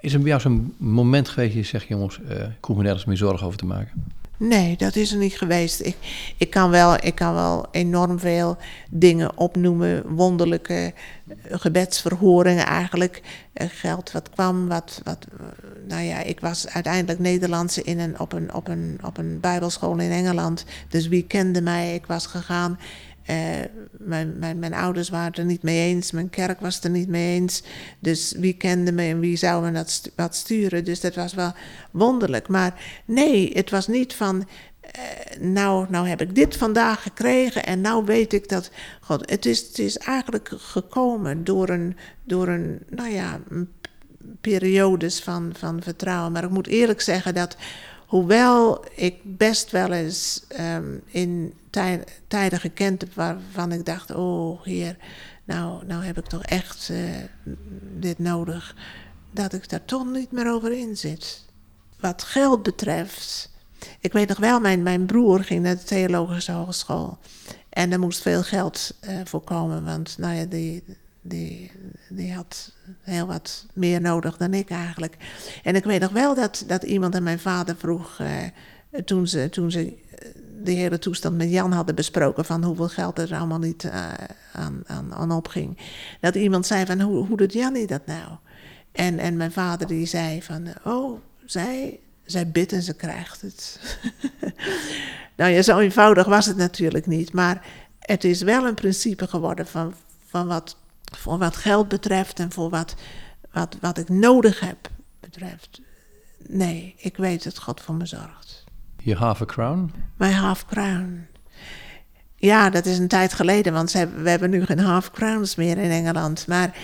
Is er bij jou zo'n moment geweest dat je zegt... jongens, uh, ik hoef me nergens meer zorgen over te maken? Nee, dat is er niet geweest. Ik, ik, kan wel, ik kan wel enorm veel dingen opnoemen. Wonderlijke eh, gebedsverhoringen eigenlijk. Uh, geld wat kwam, wat, wat... Uh, nou ja, ik was uiteindelijk Nederlandse in een, op, een, op, een, op een bijbelschool in Engeland. Dus wie kende mij? Ik was gegaan uh, mijn, mijn, mijn, ouders waren er niet mee eens, mijn kerk was er niet mee eens. Dus wie kende me en wie zou me dat wat sturen? Dus dat was wel wonderlijk. Maar nee, het was niet van. Uh, nou, nou heb ik dit vandaag gekregen en nou weet ik dat. God, het is, het is eigenlijk gekomen door een, door een nou ja, periodes van, van vertrouwen. Maar ik moet eerlijk zeggen dat Hoewel ik best wel eens um, in tij, tijden gekend heb waarvan ik dacht: oh heer, nou, nou heb ik toch echt uh, dit nodig. Dat ik daar toch niet meer over in zit. Wat geld betreft. Ik weet nog wel, mijn, mijn broer ging naar de Theologische Hogeschool. En daar moest veel geld uh, voor komen, want nou ja, die, die, had heel wat meer nodig dan ik eigenlijk. En ik weet nog wel dat, dat iemand aan mijn vader vroeg, uh, toen, ze, toen ze eh, de hele toestand met Jan hadden besproken, van hoeveel geld er allemaal niet uh, aan, aan, aan opging. Dat iemand zei van, hoe, hoe doet Jannie dat nou? En, en mijn vader die zei van, oh, zij, zij bidt en ze krijgt het. nou ja, zo eenvoudig was het natuurlijk niet, maar het is wel een principe geworden van, van wat voor wat geld betreft en voor wat, wat, wat ik nodig heb betreft. Nee, ik weet dat God voor me zorgt. Je half crown? Mijn half crown. Ja, dat is een tijd geleden, want we hebben nu geen half crowns meer in Engeland. Maar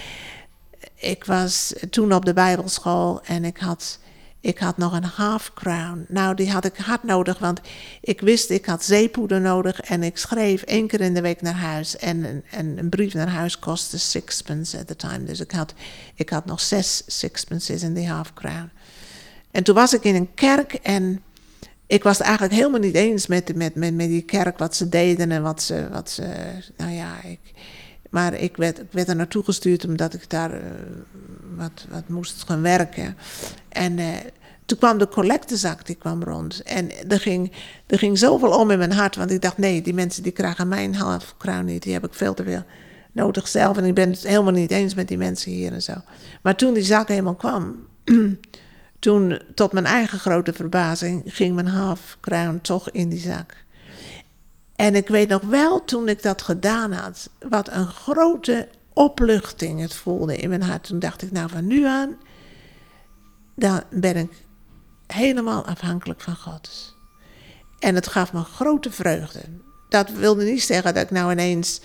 ik was toen op de Bijbelschool en ik had ik had nog een half crown. Nou, die had ik hard nodig, want ik wist ik had zeepoeder nodig. En ik schreef één keer in de week naar huis. En een, een, een brief naar huis kostte sixpence at the time. Dus ik had, ik had nog zes sixpences in die half crown. En toen was ik in een kerk en ik was het eigenlijk helemaal niet eens met, met, met, met die kerk, wat ze deden en wat ze, wat ze nou ja, ik, maar ik werd, werd er naartoe gestuurd omdat ik daar uh, wat, wat moest gaan werken. En uh, toen kwam de collectezak, die kwam rond. En er ging, er ging zoveel om in mijn hart, want ik dacht, nee, die mensen die krijgen mijn half kroon niet. Die heb ik veel te veel nodig zelf. En ik ben het helemaal niet eens met die mensen hier en zo. Maar toen die zak helemaal kwam, toen, tot mijn eigen grote verbazing, ging mijn half kroon toch in die zak. En ik weet nog wel, toen ik dat gedaan had, wat een grote opluchting het voelde in mijn hart. Toen dacht ik, nou van nu aan, dan ben ik helemaal afhankelijk van God. En het gaf me grote vreugde. Dat wilde niet zeggen dat ik nou ineens,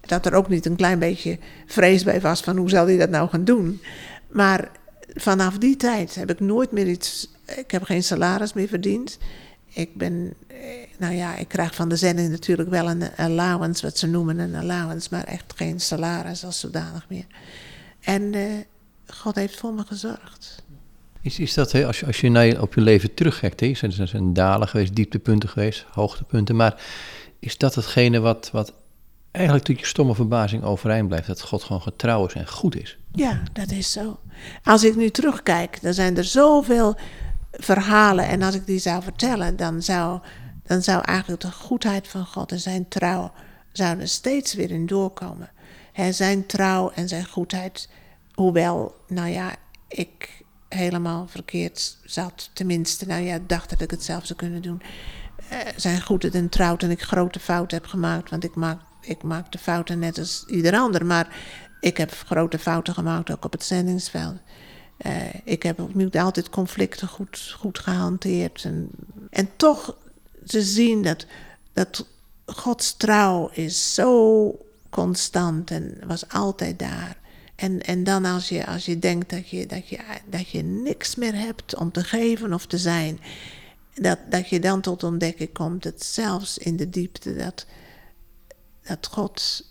dat er ook niet een klein beetje vrees bij was van hoe zal hij dat nou gaan doen. Maar vanaf die tijd heb ik nooit meer iets, ik heb geen salaris meer verdiend. Ik ben, nou ja, ik krijg van de zending natuurlijk wel een allowance, wat ze noemen een allowance, maar echt geen salaris als zodanig meer. En uh, God heeft voor me gezorgd. Is, is dat, als je, als je naar op je leven terugkijkt, hè, zijn er zijn dalen geweest, dieptepunten geweest, hoogtepunten, maar is dat hetgene wat, wat eigenlijk tot je stomme verbazing overeind blijft, dat God gewoon getrouw is en goed is? Ja, dat is zo. Als ik nu terugkijk, dan zijn er zoveel verhalen en als ik die zou vertellen, dan zou, dan zou eigenlijk de goedheid van God en zijn trouw zouden steeds weer in doorkomen. Zijn trouw en zijn goedheid, hoewel, nou ja, ik helemaal verkeerd zat. Tenminste, nou ja, dacht dat ik het zelf zou kunnen doen. Uh, zijn goed en trouw en ik grote fouten heb gemaakt. Want ik maak, ik maak de fouten net als ieder ander. Maar ik heb grote fouten gemaakt, ook op het zendingsveld. Uh, ik heb niet altijd conflicten goed, goed gehanteerd. En, en toch te zien dat, dat Gods trouw is zo constant en was altijd daar. En, en dan als je, als je denkt dat je, dat, je, dat je niks meer hebt om te geven of te zijn, dat, dat je dan tot ontdekking komt dat zelfs in de diepte dat, dat God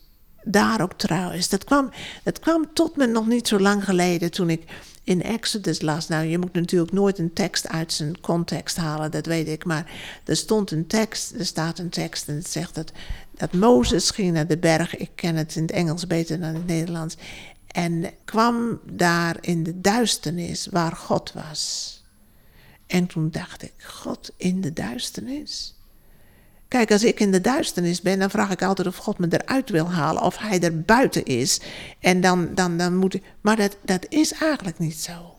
daar ook trouw is. Dat kwam, dat kwam tot me nog niet zo lang geleden toen ik in Exodus las. Nou, je moet natuurlijk nooit een tekst uit zijn context halen, dat weet ik. Maar er stond een tekst, er staat een tekst en het zegt dat, dat Mozes ging naar de berg. Ik ken het in het Engels beter dan in het Nederlands. En kwam daar in de duisternis waar God was. En toen dacht ik, God in de duisternis? Kijk, als ik in de duisternis ben, dan vraag ik altijd of God me eruit wil halen, of hij er buiten is. En dan, dan, dan moet ik. Maar dat, dat is eigenlijk niet zo.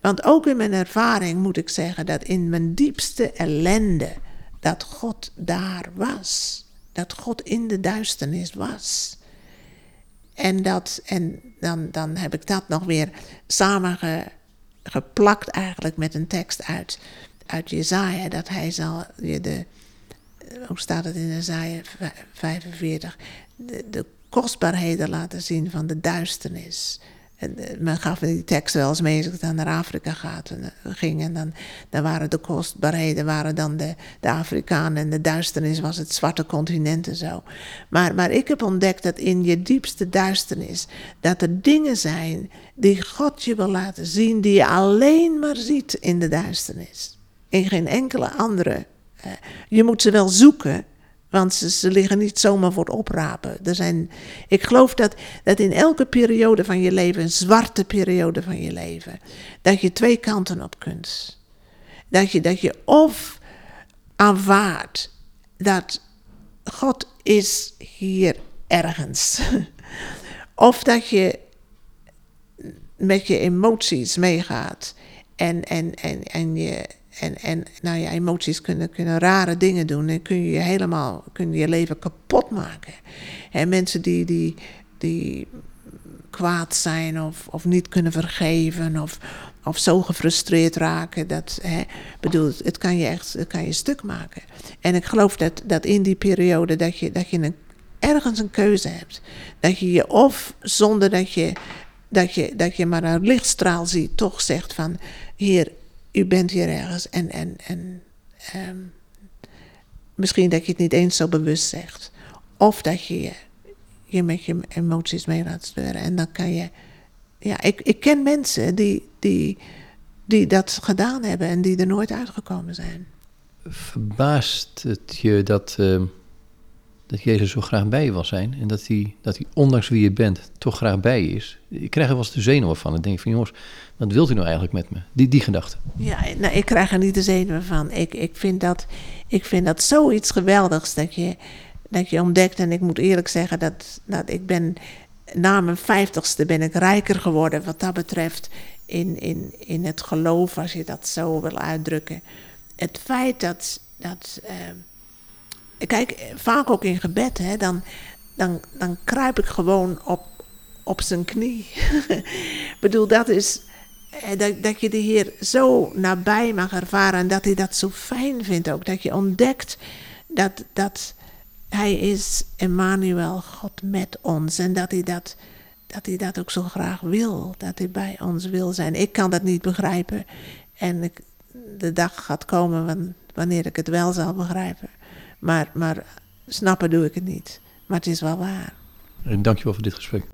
Want ook in mijn ervaring moet ik zeggen dat in mijn diepste ellende, dat God daar was. Dat God in de duisternis was. En, dat, en dan, dan heb ik dat nog weer samengeplakt eigenlijk met een tekst uit, uit Jezaja. Dat hij zal je de, hoe staat het in Jezaja 45, de, de kostbaarheden laten zien van de duisternis. En eh, men gaf die tekst wel eens mee als ik dan naar Afrika gaat, en, uh, ging. En dan, dan waren de kostbaarheden waren dan de, de Afrikanen en de duisternis was het zwarte continent en zo. Maar, maar ik heb ontdekt dat in je diepste duisternis, dat er dingen zijn die God je wil laten zien, die je alleen maar ziet in de duisternis. In geen enkele andere. Uh, je moet ze wel zoeken, want ze, ze, liggen niet zomaar voor het oprapen. Er zijn, ik geloof dat, dat in elke periode van je leven, een zwarte periode van je leven, dat je twee kanten op kunt. Dat je, dat je of aanvaardt dat God is hier ergens. of dat je met je emoties meegaat en, en, en, en je en, en nou ja, emoties kunnen, kunnen rare dingen doen en kun je helemaal kun je, je leven kapot maken. En mensen die, die, die kwaad zijn of, of niet kunnen vergeven of, of zo gefrustreerd raken. Dat, hè, bedoel, het kan je echt kan je stuk maken. En ik geloof dat, dat in die periode dat je, dat je ergens een keuze hebt. Dat je je of zonder dat je, dat je, dat je maar een lichtstraal ziet, toch zegt van hier, u bent hier ergens en, en, en um, misschien dat je het niet eens zo bewust zegt. Of dat je je, met je emoties mee laat sturen. En dan kan je. Ja, ik, ik ken mensen die, die, die dat gedaan hebben en die er nooit uitgekomen zijn. Verbaast het je dat. Uh dat Jezus zo graag bij je wil zijn. En dat hij, dat hij, ondanks wie je bent, toch graag bij je is. Ik krijg er wel eens de zenuwen van. Ik denk van, jongens, wat wilt u nou eigenlijk met me? Die, die gedachte. Ja, nou, ik krijg er niet de zenuwen van. Ik, ik, vind dat, ik vind dat zoiets geweldigs dat je, dat je ontdekt. En ik moet eerlijk zeggen dat, dat ik ben... Na mijn vijftigste ben ik rijker geworden wat dat betreft. In, in, in het geloof, als je dat zo wil uitdrukken. Het feit dat... dat uh, kijk, vaak ook in gebed, hè, dan, dan, dan kruip ik gewoon op, op zijn knie. ik bedoel, dat is eh, dat, dat je de Heer zo nabij mag ervaren en dat hij dat zo fijn vindt ook. Dat je ontdekt dat, dat hij is Emmanuel, God met ons. En dat hij dat, dat hij dat ook zo graag wil. Dat hij bij ons wil zijn. Ik kan dat niet begrijpen. En de dag gaat komen wanneer ik het wel zal begrijpen. Maar, maar snappen doe ik het niet. Maar het is wel waar. En dankjewel voor dit gesprek.